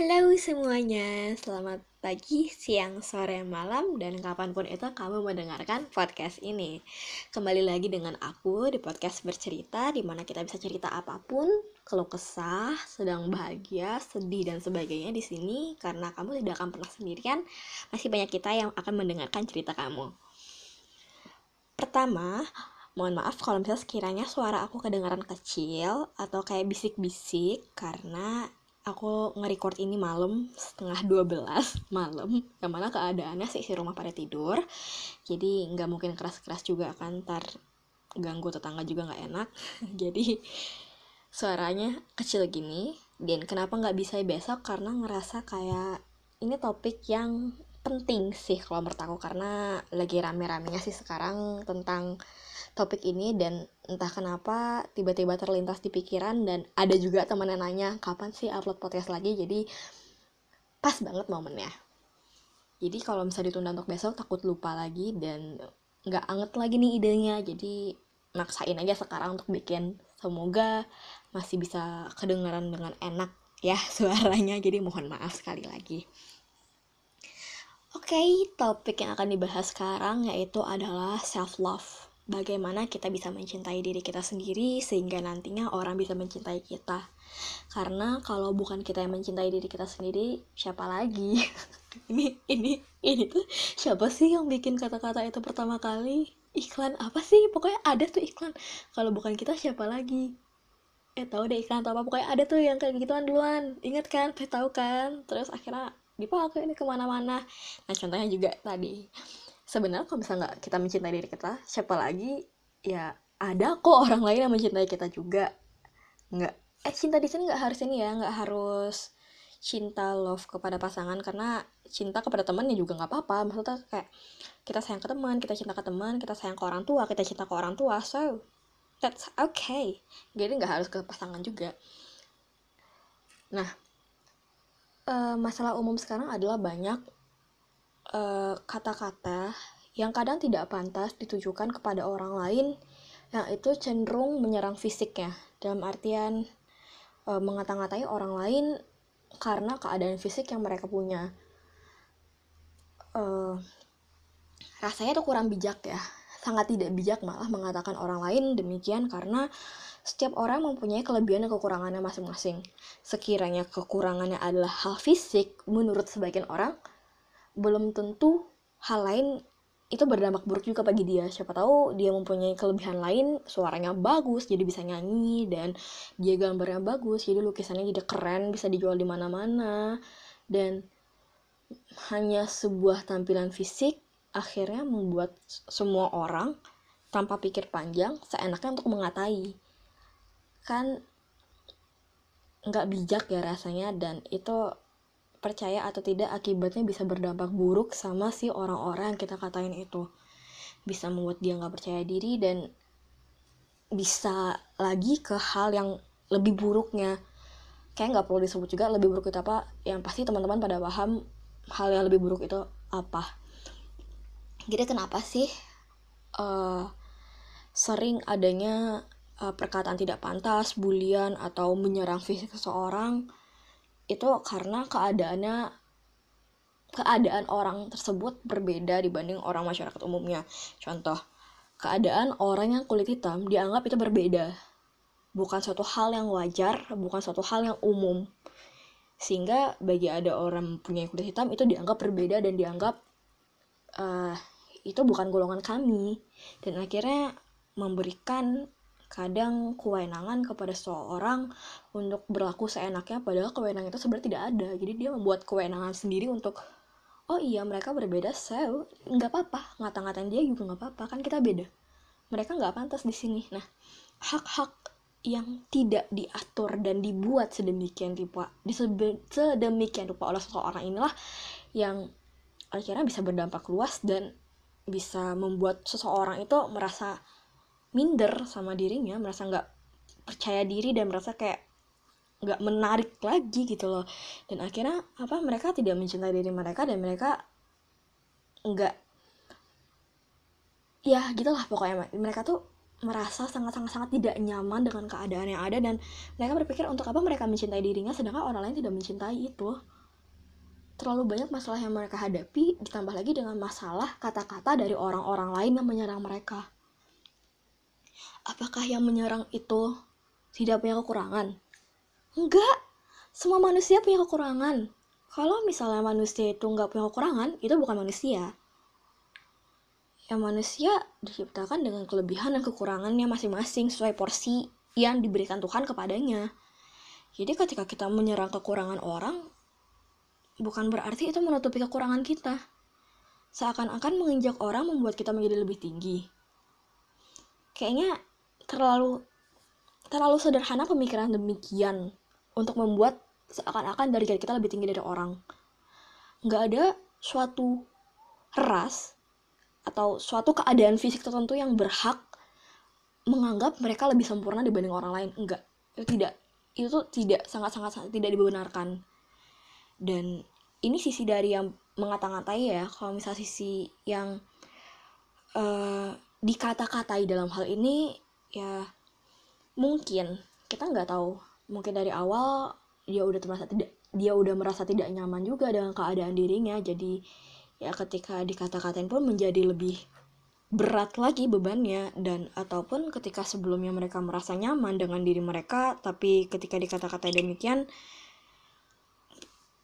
Halo semuanya, selamat pagi, siang, sore, malam, dan kapan pun itu kamu mendengarkan podcast ini. Kembali lagi dengan aku di podcast bercerita, di mana kita bisa cerita apa pun, keluh kesah, sedang bahagia, sedih, dan sebagainya di sini, karena kamu tidak akan pernah sendirian, masih banyak kita yang akan mendengarkan cerita kamu. Pertama, mohon maaf kalau misalnya sekiranya suara aku kedengaran kecil atau kayak bisik-bisik karena aku nge-record ini malam setengah 12 malam. Yang mana keadaannya sih si rumah pada tidur. Jadi nggak mungkin keras-keras juga kan ntar ganggu tetangga juga nggak enak. Jadi suaranya kecil gini dan kenapa nggak bisa besok? Karena ngerasa kayak ini topik yang penting sih kalau menurut aku. Karena lagi rame-ramenya sih sekarang tentang topik ini dan entah kenapa tiba-tiba terlintas di pikiran dan ada juga teman yang nanya kapan sih upload podcast lagi? Jadi pas banget momennya. Jadi kalau misalnya ditunda untuk besok takut lupa lagi dan nggak anget lagi nih idenya. Jadi maksain aja sekarang untuk bikin. Semoga masih bisa kedengaran dengan enak ya suaranya. Jadi mohon maaf sekali lagi. Oke, okay, topik yang akan dibahas sekarang yaitu adalah self love bagaimana kita bisa mencintai diri kita sendiri sehingga nantinya orang bisa mencintai kita. Karena kalau bukan kita yang mencintai diri kita sendiri siapa lagi? Ini ini ini tuh siapa sih yang bikin kata-kata itu pertama kali? Iklan apa sih? Pokoknya ada tuh iklan. Kalau bukan kita siapa lagi? Eh tahu deh iklan atau apa. Pokoknya ada tuh yang kayak gituan duluan. Inget kan? Tahu kan? Terus akhirnya dipakai ini ke mana-mana. Nah contohnya juga tadi sebenarnya kalau misalnya nggak kita mencintai diri kita siapa lagi? Ya ada kok orang lain yang mencintai kita juga. Nggak eh cinta di sini nggak harus ini ya nggak harus cinta love kepada pasangan karena cinta kepada temannya juga nggak apa-apa. Maksudnya kayak kita sayang ke teman kita cinta ke teman kita sayang ke orang tua kita cinta ke orang tua. So that's okay. Jadi nggak harus ke pasangan juga. Nah uh, masalah umum sekarang adalah banyak Eh, kata-kata uh, yang kadang tidak pantas ditujukan kepada orang lain yang itu cenderung menyerang fisiknya. Dalam artian uh, mengata-ngatai orang lain karena keadaan fisik yang mereka punya. Uh, rasanya itu kurang bijak ya. Sangat tidak bijak malah mengatakan orang lain demikian karena setiap orang mempunyai kelebihan dan kekurangannya masing-masing. Sekiranya kekurangannya adalah hal fisik menurut sebagian orang belum tentu hal lain itu berdampak buruk juga bagi dia. Siapa tahu dia mempunyai kelebihan lain suaranya bagus jadi bisa nyanyi dan dia gambarnya bagus jadi lukisannya jadi keren bisa dijual di mana-mana. Dan hanya sebuah tampilan fisik akhirnya membuat semua orang tanpa pikir panjang seenaknya untuk mengatai. Kan nggak bijak ya rasanya dan itu percaya atau tidak akibatnya bisa berdampak buruk sama si orang-orang yang kita katain itu. Bisa membuat dia nggak percaya diri dan bisa lagi ke hal yang lebih buruknya. Kayak nggak perlu disebut juga lebih buruk itu apa yang pasti teman-teman pada paham hal yang lebih buruk itu apa. Jadi kenapa sih uh, sering adanya uh, perkataan tidak pantas, bulian atau menyerang fisik seseorang itu karena keadaannya keadaan orang tersebut berbeda dibanding orang masyarakat umumnya. Contoh, keadaan orang yang kulit hitam dianggap itu berbeda. Bukan suatu hal yang wajar, bukan suatu hal yang umum. Sehingga bagi ada orang punya kulit hitam itu dianggap berbeda dan dianggap uh, itu bukan golongan kami. Dan akhirnya memberikan kadang kewenangan kepada seseorang untuk berlaku seenaknya padahal kewenangan itu sebenarnya tidak ada. Jadi dia membuat kewenangan sendiri untuk oh iya mereka berbeda so nggak apa-apa. Ngata-ngatain dia juga nggak apa-apa kan kita beda. Mereka nggak pantas di sini. Nah hak-hak yang tidak diatur dan dibuat sedemikian rupa sedemikian rupa oleh seseorang inilah yang akhirnya bisa berdampak luas dan bisa membuat seseorang itu merasa minder sama dirinya merasa nggak percaya diri dan merasa kayak nggak menarik lagi gitu loh. Dan akhirnya apa mereka tidak mencintai diri mereka dan mereka nggak ya gitulah pokoknya. Mereka tuh merasa sangat-sangat-sangat tidak nyaman dengan keadaan yang ada dan mereka berpikir untuk apa mereka mencintai dirinya sedangkan orang lain tidak mencintai itu. Terlalu banyak masalah yang mereka hadapi ditambah lagi dengan masalah kata-kata dari orang-orang lain yang menyerang mereka apakah yang menyerang itu tidak punya kekurangan enggak semua manusia punya kekurangan kalau misalnya manusia itu nggak punya kekurangan itu bukan manusia ya manusia diciptakan dengan kelebihan dan kekurangannya masing-masing sesuai porsi yang diberikan Tuhan kepadanya. Jadi ketika kita menyerang kekurangan orang, bukan berarti itu menutupi kekurangan kita. Seakan-akan menginjak orang membuat kita menjadi lebih tinggi. Kayaknya terlalu terlalu sederhana pemikiran demikian untuk membuat seakan-akan dari kita lebih tinggi dari orang. Nggak ada suatu ras atau suatu keadaan fisik tertentu yang berhak menganggap mereka lebih sempurna dibanding orang lain. Enggak itu tidak itu tidak sangat sangat, sangat tidak dibenarkan. Dan ini sisi dari yang mengata-ngatai ya kalau misalnya sisi yang uh, dikata-katai dalam hal ini ya mungkin kita nggak tahu. Mungkin dari awal dia udah merasa tidak dia udah merasa tidak nyaman juga dengan keadaan dirinya. Jadi ya ketika dikata-katain pun menjadi lebih berat lagi bebannya. Dan ataupun ketika sebelumnya mereka merasa nyaman dengan diri mereka tapi ketika dikata-katain demikian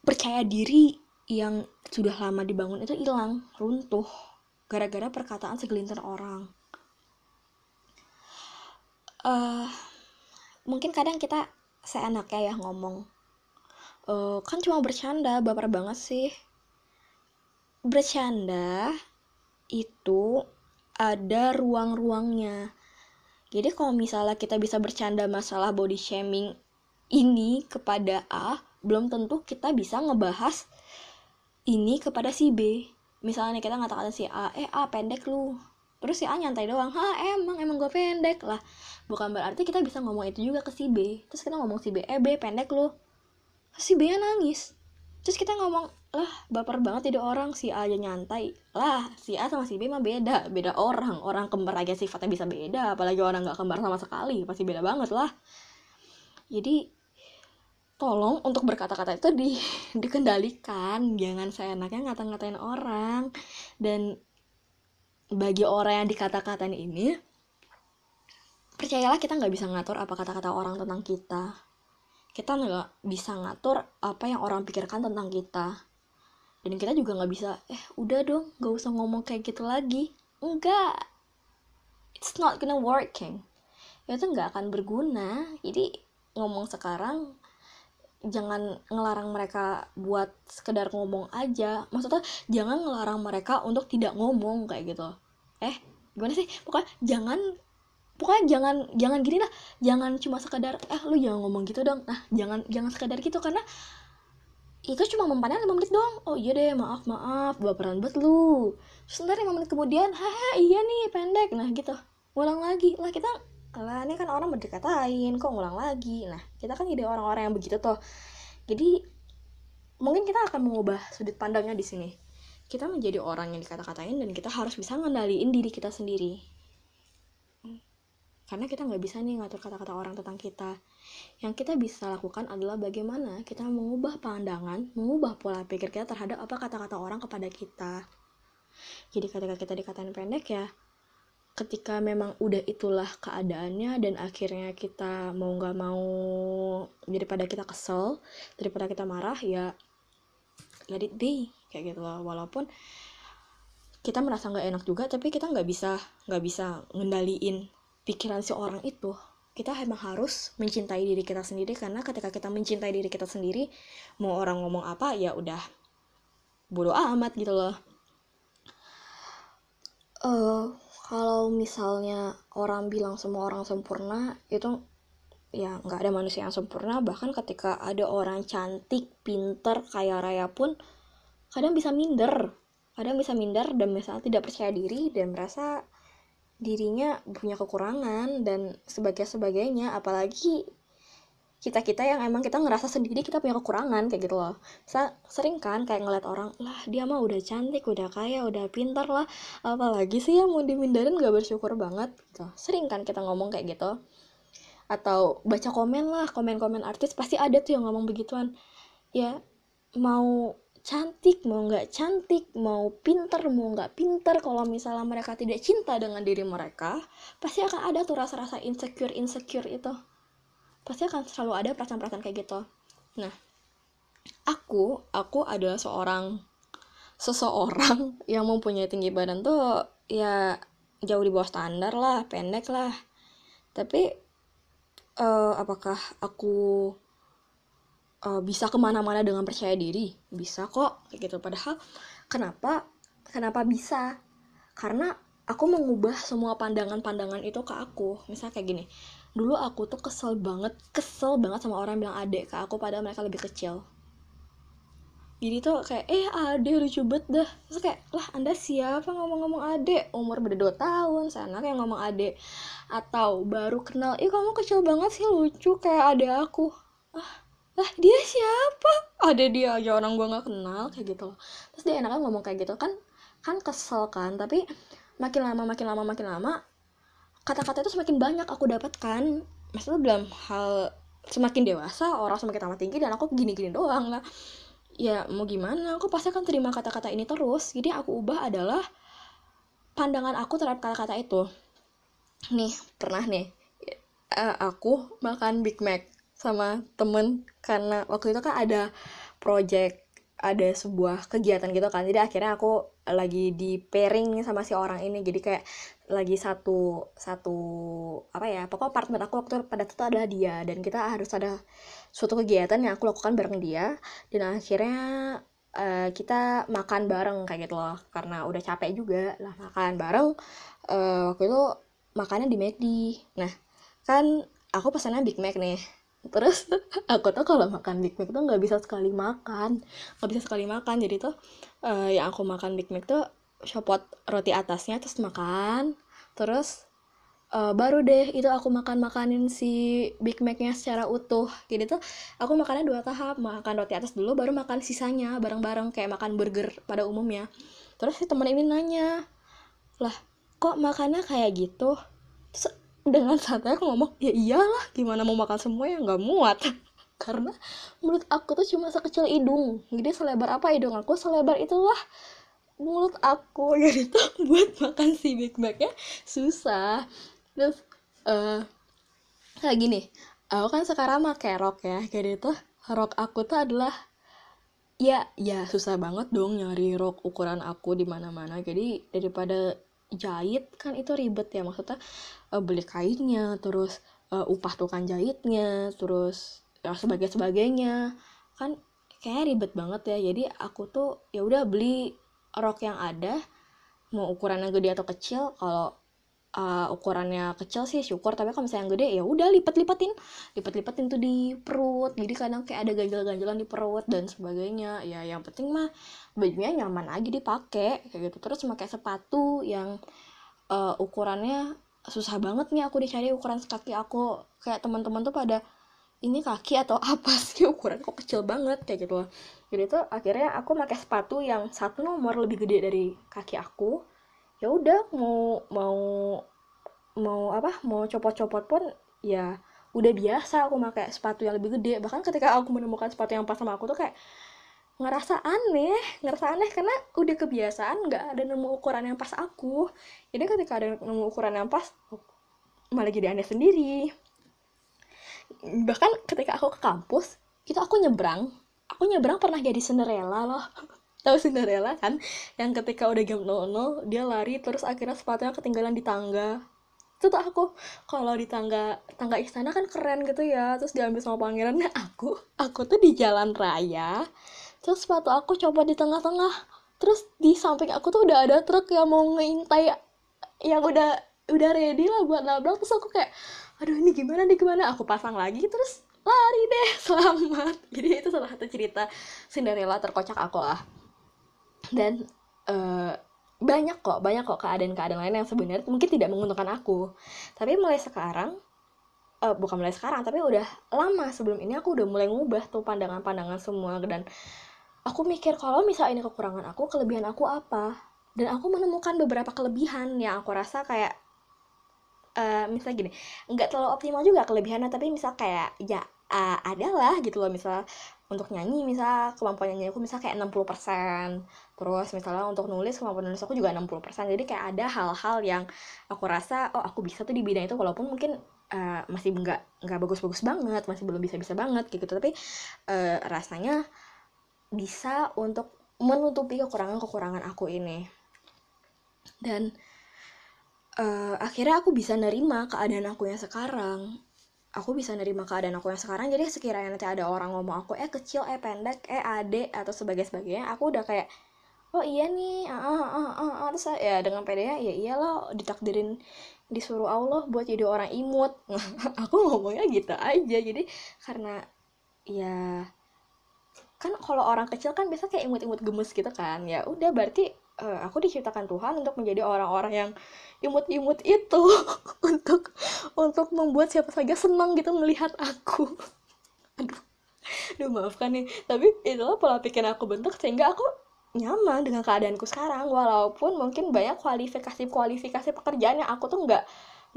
percaya diri yang sudah lama dibangun itu hilang runtuh gara-gara perkataan segelintir orang uh, mungkin kadang kita seenaknya ya ngomong uh, kan cuma bercanda baper banget sih bercanda itu ada ruang-ruangnya. Jadi kalau misalnya kita bisa bercanda masalah body shaming ini kepada A, belum tentu kita bisa ngebahas ini kepada si B. Misalnya kita ngatakan si A, eh A pendek lu. Terus si A nyantai doang, ha emang, emang gue pendek lah. Bukan berarti kita bisa ngomong itu juga ke si B. Terus kita ngomong si B, eh B pendek lu. Si B nya nangis. Terus kita ngomong, lah baper banget jadi orang si A aja nyantai lah si A sama si B mah beda beda orang orang kembar aja sifatnya bisa beda apalagi orang nggak kembar sama sekali pasti beda banget lah jadi tolong untuk berkata-kata itu di dikendalikan. Jangan saya enaknya ngata-ngatain orang. Dan bagi orang yang dikata-katain ini percayalah kita nggak bisa ngatur apa kata-kata orang tentang kita. Kita nggak bisa ngatur apa yang orang pikirkan tentang kita. Dan kita juga nggak bisa eh udah dong gak usah ngomong kayak gitu lagi. Enggak it's not gonna working itu nggak akan berguna. Jadi ngomong sekarang jangan ngelarang mereka buat sekedar ngomong aja. Maksudnya jangan ngelarang mereka untuk tidak ngomong kayak gitu. Eh gimana sih? Pokoknya jangan pokoknya jangan jangan gini lah. Jangan cuma sekedar eh lu jangan ngomong gitu dong. Nah jangan jangan sekedar gitu karena itu cuma mempannya 5 menit doang. Oh iya deh maaf maaf baperan banget lu. Terus ntar 5 menit kemudian haha iya nih pendek. Nah gitu. Ulang lagi. Lah kita lah ini kan orang berdekatain kok ngulang lagi? Nah kita kan jadi orang-orang yang begitu tuh jadi mungkin kita akan mengubah sudut pandangnya di sini. Kita menjadi orang yang dikata-katain dan kita harus bisa ngendaliin diri kita sendiri. Karena kita nggak bisa nih ngatur kata-kata orang tentang kita. Yang kita bisa lakukan adalah bagaimana kita mengubah pandangan mengubah pola pikir kita terhadap apa kata-kata orang kepada kita. Jadi ketika kita dikatain pendek ya ketika memang udah itulah keadaannya dan akhirnya kita mau nggak mau daripada kita kesel daripada kita marah ya let it be kayak gitu loh. Walaupun kita merasa nggak enak juga tapi kita nggak bisa nggak bisa ngendaliin pikiran si orang itu. Kita emang harus mencintai diri kita sendiri karena ketika kita mencintai diri kita sendiri mau orang ngomong apa ya udah bodoh amat gitu loh. Uh, kalau misalnya orang bilang semua orang sempurna itu ya nggak ada manusia yang sempurna. Bahkan ketika ada orang cantik pinter kaya raya pun kadang bisa minder. Kadang bisa minder dan misalnya tidak percaya diri dan merasa dirinya punya kekurangan dan sebagainya sebagainya apalagi kita kita yang emang kita ngerasa sendiri kita punya kekurangan kayak gitu loh. Saya sering kan kayak ngeliat orang lah dia mah udah cantik udah kaya udah pintar lah. Apalagi sih yang mau dimindarin gak bersyukur banget gitu. sering kan kita ngomong kayak gitu. Atau baca komen lah komen-komen artis pasti ada tuh yang ngomong begituan. Ya mau cantik mau nggak cantik mau pinter mau nggak pinter kalau misalnya mereka tidak cinta dengan diri mereka pasti akan ada tuh rasa-rasa insecure insecure itu pasti akan selalu ada perasaan-perasaan kayak gitu. Nah aku aku adalah seorang seseorang yang mempunyai tinggi badan tuh ya jauh di bawah standar lah pendek lah. Tapi uh, apakah aku uh, bisa ke mana-mana dengan percaya diri? Bisa kok kayak gitu. Padahal kenapa kenapa bisa? Karena aku mengubah semua pandangan-pandangan itu ke aku. Misalnya kayak gini dulu aku tuh kesel banget kesel banget sama orang bilang adek ke aku padahal mereka lebih kecil. Jadi tuh kayak eh ade lucu banget dah. Terus kayak lah anda siapa ngomong-ngomong ade umur beda 2 tahun sana kayak ngomong ade atau baru kenal ih kamu kecil banget sih lucu kayak ade aku. Ah lah dia siapa? Ada dia aja orang gue nggak kenal kayak gitu loh. Terus dia enaknya ngomong kayak gitu kan kan kesel kan tapi makin lama makin lama makin lama kata-kata itu semakin banyak aku dapatkan. Maksudnya dalam hal semakin dewasa orang semakin tambah tinggi dan aku gini-gini doang. Lah ya mau gimana? Aku pasti akan terima kata-kata ini terus. Jadi aku ubah adalah pandangan aku terhadap kata-kata itu. Nih pernah nih uh, aku makan Big Mac sama temen. Karena waktu itu kan ada project ada sebuah kegiatan gitu kan. Jadi akhirnya aku lagi di pairing sama si orang ini. Jadi kayak lagi satu satu apa ya pokoknya partner aku waktu pada itu adalah dia. Dan kita harus ada suatu kegiatan yang aku lakukan bareng dia. Dan akhirnya uh, kita makan bareng kayak gitu loh. Karena udah capek juga lah makan bareng. Uh, waktu itu makannya di McD nah kan aku pesannya Big Mac nih terus aku tuh kalau makan Big Mac tuh nggak bisa sekali makan. Nggak bisa sekali makan. Jadi tuh uh, yang aku makan Big Mac tuh copot roti atasnya terus makan. Terus uh, baru deh itu aku makan makanin si Big Mac-nya secara utuh. Jadi tuh aku makannya dua tahap. Makan roti atas dulu baru makan sisanya bareng-bareng kayak makan burger pada umumnya. Terus si temen ini nanya lah kok makannya kayak gitu? Terus dengan santai aku ngomong ya iyalah gimana mau makan semua yang nggak muat? Karena mulut aku tuh cuma sekecil hidung. Jadi selebar apa hidung aku? Selebar itulah mulut aku. Jadi tuh buat makan si Big Mac ya susah. Terus uh, kayak gini aku kan sekarang pakai rok ya. Jadi tuh rok aku tuh adalah ya ya susah banget dong nyari rok ukuran aku di mana-mana. Jadi daripada jahit kan itu ribet ya maksudnya uh, beli kainnya terus uh, upah tukang jahitnya terus ya sebagai sebagainya. Kan kayak ribet banget ya jadi aku tuh ya udah beli rok yang ada mau ukurannya gede atau kecil kalau uh, ukurannya kecil sih syukur. Tapi kalau misalnya yang gede ya udah lipat-lipatin lipat-lipatin tuh di perut. Jadi kadang kayak ada ganjel-ganjelan di perut dan sebagainya. Ya yang penting mah bajunya nyaman aja dipakai kayak gitu. Terus pakai sepatu yang uh, ukurannya susah banget nih aku dicari ukuran kaki aku. Kayak teman-teman tuh pada ini kaki atau apa sih? Ukuran kok kecil banget kayak gitu jadi tuh akhirnya aku pakai sepatu yang satu nomor lebih gede dari kaki aku ya udah mau mau mau apa mau copot-copot pun ya udah biasa aku pakai sepatu yang lebih gede. Bahkan ketika aku menemukan sepatu yang pas sama aku tuh kayak ngerasa aneh ngerasa aneh karena udah kebiasaan nggak ada nemu ukuran yang pas aku. Jadi ketika ada nemu ukuran yang pas malah jadi aneh sendiri. Bahkan ketika aku ke kampus itu aku nyebrang. Aku nyebrang pernah jadi Cinderella loh tahu Cinderella kan? Yang ketika udah jam 00 dia lari terus akhirnya sepatunya ketinggalan di tangga. Itu tuh aku kalau di tangga tangga istana kan keren gitu ya terus diambil sama pangerannya aku aku tuh di jalan raya terus sepatu aku coba di tengah-tengah. Terus di samping aku tuh udah ada truk yang mau ngintai yang udah udah ready lah buat nabrak. Terus aku kayak aduh ini gimana nih gimana? Aku pasang lagi terus lari deh selamat. Jadi itu salah satu cerita Cinderella terkocak aku lah dan uh, banyak kok banyak kok keadaan-keadaan lain yang sebenarnya mungkin tidak menguntungkan aku. Tapi mulai sekarang uh, bukan mulai sekarang tapi udah lama sebelum ini aku udah mulai ngubah tuh pandangan-pandangan semua. Dan aku mikir kalau misalnya ini kekurangan aku kelebihan aku apa? Dan aku menemukan beberapa kelebihan yang aku rasa kayak uh, misalnya gini nggak terlalu optimal juga kelebihannya tapi misal kayak ya uh, adalah gitu loh. Misal untuk nyanyi misal kemampuan nyanyi aku misal kayak 60% terus misalnya untuk nulis kemampuan nulis aku juga 60% jadi kayak ada hal-hal yang aku rasa oh aku bisa tuh di bidang itu walaupun mungkin uh, masih nggak nggak bagus-bagus banget masih belum bisa-bisa banget gitu. Tapi uh, rasanya bisa untuk menutupi kekurangan-kekurangan aku ini. Dan uh, akhirnya aku bisa nerima keadaan aku yang sekarang. Aku bisa nerima keadaan aku yang sekarang. Jadi sekiranya nanti ada orang ngomong aku eh kecil eh pendek eh ade atau sebagai sebagainya aku udah kayak oh iya nih. Ah ah ah ah, terus ya dengan pedenya ya iyalah ditakdirin disuruh Allah buat jadi orang imut. Aku ngomongnya gitu aja. Jadi karena ya kan kalau orang kecil kan biasa kayak imut-imut gemes gitu kan. Ya udah berarti uh, aku diciptakan Tuhan untuk menjadi orang-orang yang imut-imut itu. Untuk untuk membuat siapa saja senang gitu melihat aku. Aduh aduh maafkan nih. Tapi itulah pola pikir aku bentuk sehingga aku nyaman dengan keadaanku sekarang walaupun mungkin banyak kualifikasi kualifikasi pekerjaan yang aku tuh nggak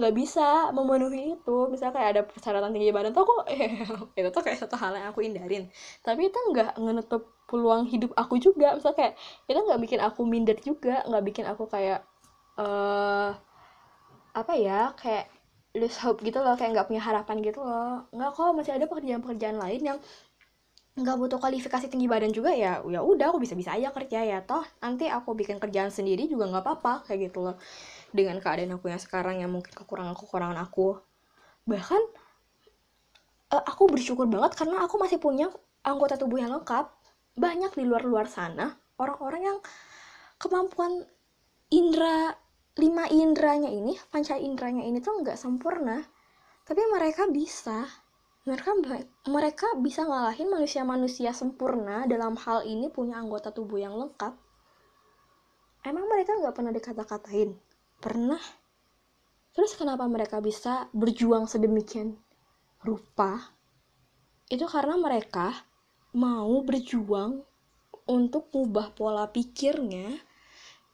nggak bisa memenuhi itu. Misalnya kayak ada persyaratan tinggi badan tuh aku eh, itu tuh kayak satu hal yang aku hindarin. Tapi itu nggak menutup peluang hidup aku juga. Misalnya kayak itu nggak bikin aku minder juga nggak bikin aku kayak uh, apa ya kayak lose hope gitu loh kayak nggak punya harapan gitu loh. Nggak kok masih ada pekerjaan-pekerjaan lain yang nggak butuh kualifikasi tinggi badan juga ya ya udah aku bisa bisa aja kerja ya. Toh nanti aku bikin kerjaan sendiri juga nggak apa-apa kayak gitu loh. Dengan keadaan aku yang sekarang yang mungkin kekurangan kekurangan aku. Bahkan uh, aku bersyukur banget karena aku masih punya anggota tubuh yang lengkap. Banyak di luar luar sana orang-orang yang kemampuan indera lima indranya ini panca indranya ini tuh nggak sempurna. Tapi mereka bisa mereka mereka bisa ngalahin manusia-manusia sempurna dalam hal ini punya anggota tubuh yang lengkap. Emang mereka nggak pernah dikata-katain? Pernah. Terus kenapa mereka bisa berjuang sedemikian rupa? Itu karena mereka mau berjuang untuk mengubah pola pikirnya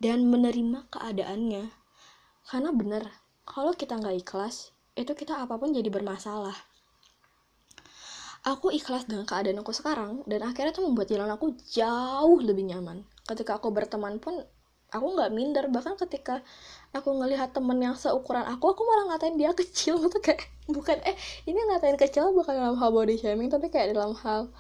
dan menerima keadaannya. Karena bener kalau kita nggak ikhlas itu kita apa pun jadi bermasalah aku ikhlas dengan keadaan aku sekarang dan akhirnya itu membuat jalan aku jauh lebih nyaman. Ketika aku berteman pun aku nggak minder. Bahkan ketika aku ngelihat temen yang seukuran aku aku malah ngatain dia kecil. Gitu kayak bukan eh ini ngatain kecil bukan dalam hal body shaming tapi kayak dalam hal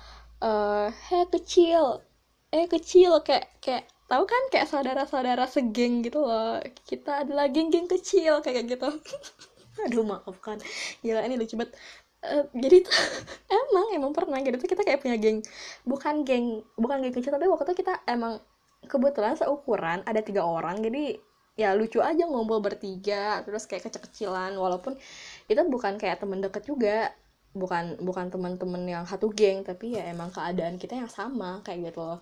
uh, heh kecil. Eh kecil. Kayak kayak tahu kan kayak saudara-saudara segeng gitu loh. Kita adalah geng-geng kecil kayak gitu. Aduh maafkan. Gila ini lucu banget uh, jadi tuh emang emang pernah. Gitu tuh kita kayak punya geng bukan geng bukan geng kecil tapi waktu itu kita emang kebetulan seukuran ada tiga orang. Jadi ya lucu aja ngumpul bertiga terus kayak kecil-kecilan. Walaupun itu bukan kayak temen deket juga bukan bukan teman-teman yang satu geng tapi ya emang keadaan kita yang sama kayak gitu loh.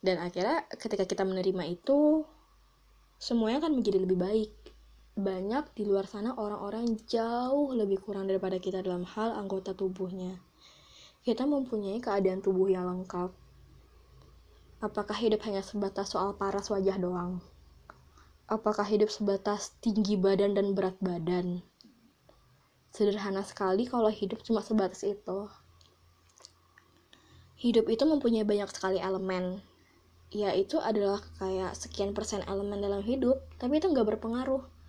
Dan akhirnya ketika kita menerima itu semuanya akan menjadi lebih baik banyak di luar sana orang-orang jauh lebih kurang daripada kita dalam hal anggota tubuhnya. Kita mempunyai keadaan tubuh yang lengkap. Apakah hidup hanya sebatas soal paras wajah doang? Apakah hidup sebatas tinggi badan dan berat badan? Sederhana sekali kalau hidup cuma sebatas itu. Hidup itu mempunyai banyak sekali elemen. Ya itu adalah kayak sekian persen elemen dalam hidup tapi itu nggak berpengaruh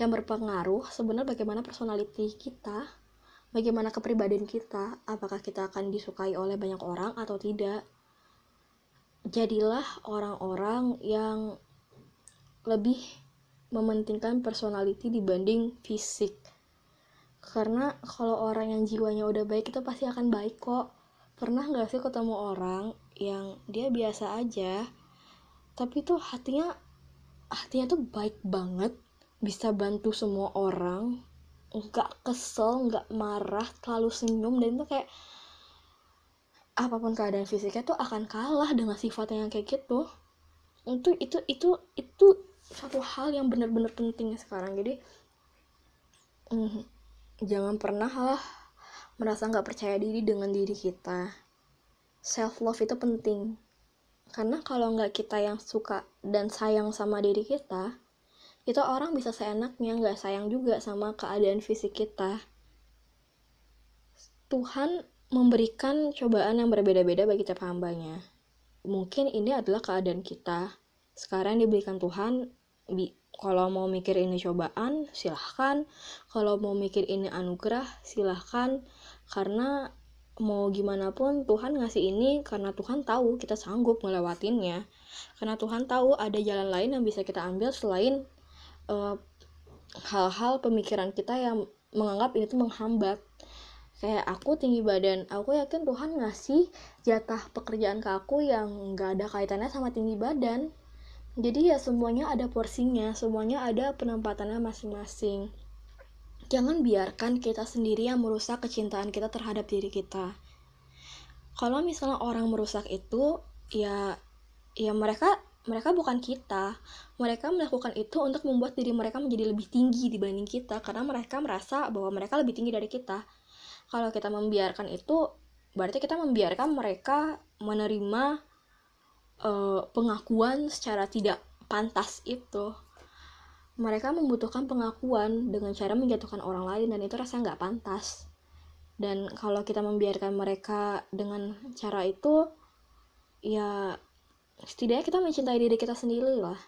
yang berpengaruh sebenarnya bagaimana personality kita bagaimana kepribadian kita apakah kita akan disukai oleh banyak orang atau tidak. Jadilah orang-orang yang lebih mementingkan personality dibanding fisik. Karena kalau orang yang jiwanya udah baik itu pasti akan baik kok. Pernah nggak sih ketemu orang yang dia biasa aja tapi tuh hatinya hatinya tuh baik banget bisa bantu semua orang nggak kesel nggak marah terlalu senyum dan itu kayak apa pun keadaan fisiknya tuh akan kalah dengan sifatnya yang kayak gitu. Itu itu itu itu satu hal yang benar-benar penting sekarang. Jadi mm, jangan pernah lah merasa nggak percaya diri dengan diri kita. Self love itu penting. Karena kalau nggak kita yang suka dan sayang sama diri kita itu orang bisa seenaknya nggak sayang juga sama keadaan fisik kita. Tuhan memberikan cobaan yang berbeda-beda bagi tiap hambanya. Mungkin ini adalah keadaan kita. Sekarang diberikan Tuhan bi kalau mau mikir ini cobaan silahkan. Kalau mau mikir ini anugerah silahkan. Karena mau gimana pun Tuhan ngasih ini karena Tuhan tahu kita sanggup ngelewatinnya. Karena Tuhan tahu ada jalan lain yang bisa kita ambil selain eh, hal-hal pemikiran kita yang menganggap ini tuh menghambat. Kayak aku tinggi badan aku yakin Tuhan ngasih jatah pekerjaan ke aku yang nggak ada kaitannya sama tinggi badan. Jadi ya semuanya ada porsinya semuanya ada penempatannya masing-masing. Jangan biarkan kita sendiri yang merusak kecintaan kita terhadap diri kita. Kalau misalnya orang merusak itu, ya ya mereka mereka bukan kita. Mereka melakukan itu untuk membuat diri mereka menjadi lebih tinggi dibanding kita karena mereka merasa bahwa mereka lebih tinggi dari kita. Kalau kita membiarkan itu, berarti kita membiarkan mereka menerima uh, pengakuan secara tidak pantas itu mereka membutuhkan pengakuan dengan cara menjatuhkan orang lain dan itu rasa nggak pantas dan kalau kita membiarkan mereka dengan cara itu ya setidaknya kita mencintai diri kita sendiri lah.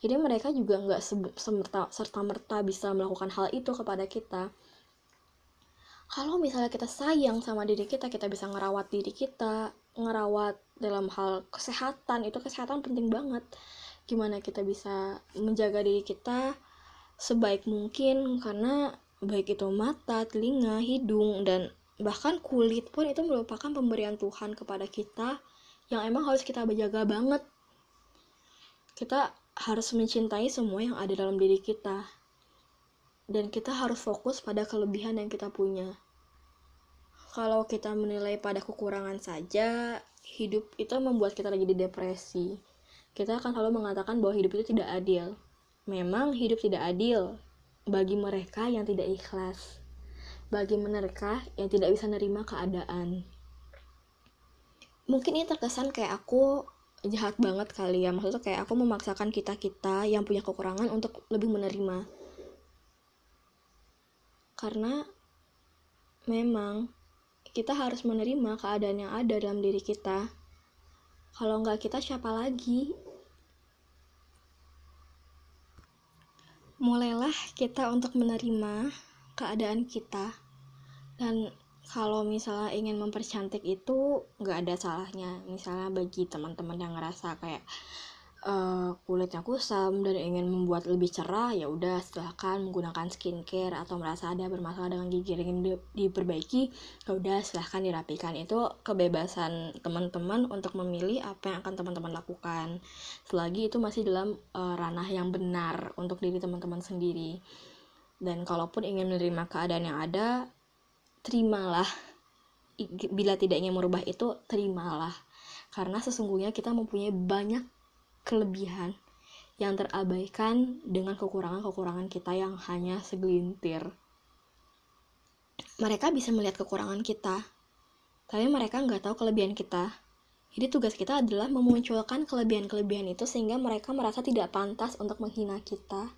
Jadi mereka juga nggak serta merta bisa melakukan hal itu kepada kita. Kalau misalnya kita sayang sama diri kita kita bisa ngerawat diri kita ngerawat dalam hal kesehatan. Itu kesehatan penting banget. Gimana kita bisa menjaga diri kita sebaik mungkin karena baik itu mata, telinga, hidung dan bahkan kulit pun itu merupakan pemberian Tuhan kepada kita yang emang harus kita berjaga banget. Kita harus mencintai semua yang ada dalam diri kita. Dan kita harus fokus pada kelebihan yang kita punya. Kalau kita menilai pada kekurangan saja, hidup itu membuat kita jadi depresi kita akan selalu mengatakan bahwa hidup itu tidak adil. Memang hidup tidak adil bagi mereka yang tidak ikhlas, bagi mereka yang tidak bisa menerima keadaan. Mungkin ini terkesan kayak aku jahat banget kali ya, maksudnya kayak aku memaksakan kita-kita yang punya kekurangan untuk lebih menerima. Karena memang kita harus menerima keadaan yang ada dalam diri kita kalau nggak kita siapa lagi? Mulailah kita untuk menerima keadaan kita. Dan kalau misalnya ingin mempercantik itu nggak ada salahnya. Misalnya bagi teman-teman yang ngerasa kayak uh, kulitnya kusam dan ingin membuat lebih cerah ya udah silahkan menggunakan skincare. Atau merasa ada bermasalah dengan gigi yang ingin di, diperbaiki ya udah silahkan dirapikan. Itu kebebasan teman-teman untuk memilih apa yang akan teman-teman lakukan. Selagi itu masih dalam uh, ranah yang benar untuk diri teman-teman sendiri. Dan kalaupun ingin menerima keadaan yang ada terimalah bila tidak ingin merubah itu terimalah karena sesungguhnya kita mempunyai banyak kelebihan yang terabaikan dengan kekurangan-kekurangan kita yang hanya segelintir. Mereka bisa melihat kekurangan kita, tapi mereka nggak tahu kelebihan kita. Jadi tugas kita adalah memunculkan kelebihan-kelebihan itu sehingga mereka merasa tidak pantas untuk menghina kita.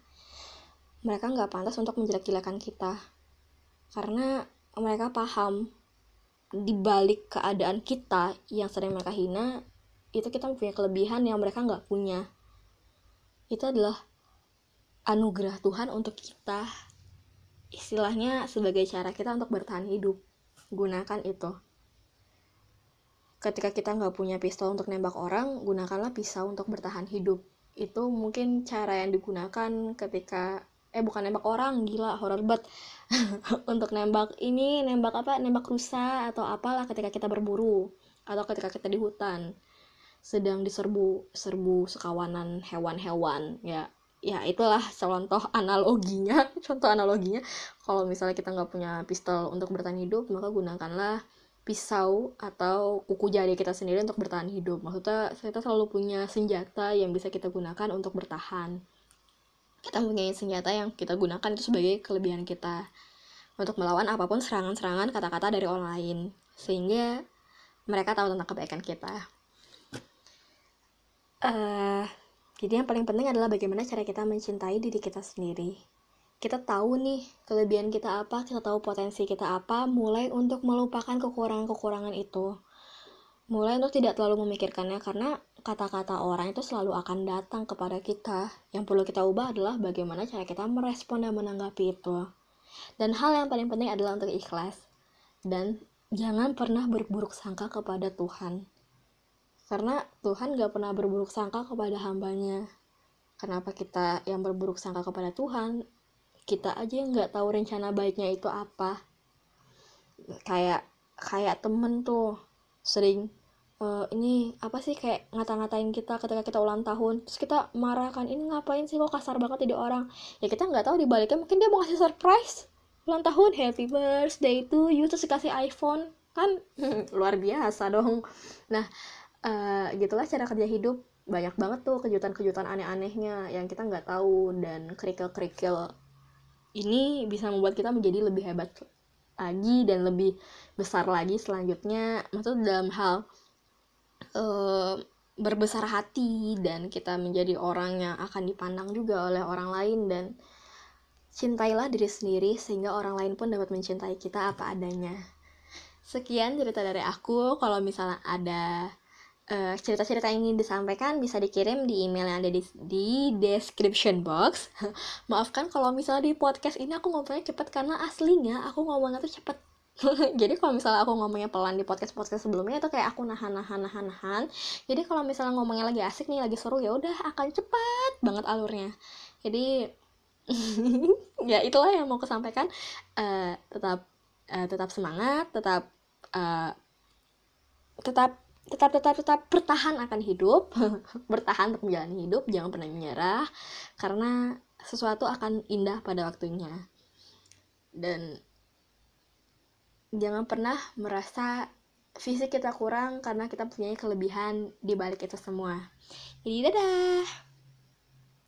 Mereka nggak pantas untuk menjelek-jelekan kita. Karena mereka paham di balik keadaan kita yang sering mereka hina itu kita punya kelebihan yang mereka nggak punya. Itu adalah anugerah Tuhan untuk kita. Istilahnya sebagai cara kita untuk bertahan hidup gunakan itu. Ketika kita nggak punya pistol untuk nembak orang gunakanlah pisau untuk bertahan hidup. Itu mungkin cara yang digunakan ketika eh bukan nembak orang gila horror banget. Untuk nembak ini nembak apa? Nembak rusa atau apalah ketika kita berburu atau ketika kita di hutan. Sedang diserbu serbu sekawanan hewan-hewan ya. Ya itulah contoh analoginya. Contoh analoginya. Kalau misalnya kita nggak punya pistol untuk bertahan hidup maka gunakanlah pisau atau kuku jari kita sendiri untuk bertahan hidup. Maksudnya kita selalu punya senjata yang bisa kita gunakan untuk bertahan kita punya senjata yang kita gunakan itu sebagai kelebihan kita untuk melawan apa pun serangan-serangan kata-kata dari orang lain sehingga mereka tahu tentang kebaikan kita. Uh, jadi yang paling penting adalah bagaimana cara kita mencintai diri kita sendiri. Kita tahu nih kelebihan kita apa, kita tahu potensi kita apa, mulai untuk melupakan kekurangan-kekurangan itu. Mulai untuk tidak terlalu memikirkannya karena kata-kata orang itu selalu akan datang kepada kita. Yang perlu kita ubah adalah bagaimana cara kita merespon dan menanggapi itu. Dan hal yang paling penting adalah untuk ikhlas. Dan jangan pernah berburuk sangka kepada Tuhan. Karena Tuhan gak pernah berburuk sangka kepada hambanya. Kenapa kita yang berburuk sangka kepada Tuhan? Kita aja yang gak tahu rencana baiknya itu apa. Kayak kayak temen tuh sering uh, ini apa sih kayak ngata-ngatain kita ketika kita ulang tahun. Terus kita marah kan ini ngapain sih kok kasar banget jadi orang? Ya kita nggak tahu dibaliknya mungkin dia mau kasih surprise. Ulang tahun happy birthday to you terus dikasih iPhone. Kan luar biasa dong. Nah uh, gitulah cara kerja hidup. Banyak banget tuh kejutan-kejutan aneh-anehnya yang kita nggak tahu. Dan kerikil-kerikil ini bisa membuat kita menjadi lebih hebat lagi dan lebih besar lagi selanjutnya. Maksud dalam hal uh, berbesar hati dan kita menjadi orang yang akan dipandang juga oleh orang lain dan Cintailah diri sendiri sehingga orang lain pun dapat mencintai kita apa adanya. Sekian cerita dari aku. Kalau misalnya ada cerita cerita-cerita yang ingin disampaikan bisa dikirim di email yang ada di, di description box. Maafkan kalau misalnya di podcast ini aku ngomongnya cepet karena aslinya aku ngomongnya tuh cepet. jadi kalau misalnya aku ngomongnya pelan di podcast podcast sebelumnya itu kayak aku nahan nahan nahan nahan. Jadi kalau misalnya ngomongnya lagi asik nih lagi seru ya udah akan cepat banget alurnya. Jadi ya itulah yang mau kesampaikan uh, tetap uh, tetap semangat tetap uh, tetap tetap tetap tetap bertahan akan hidup bertahan untuk menjalani hidup jangan pernah menyerah karena sesuatu akan indah pada waktunya dan jangan pernah merasa fisik kita kurang karena kita punya kelebihan di balik itu semua. Jadi dadah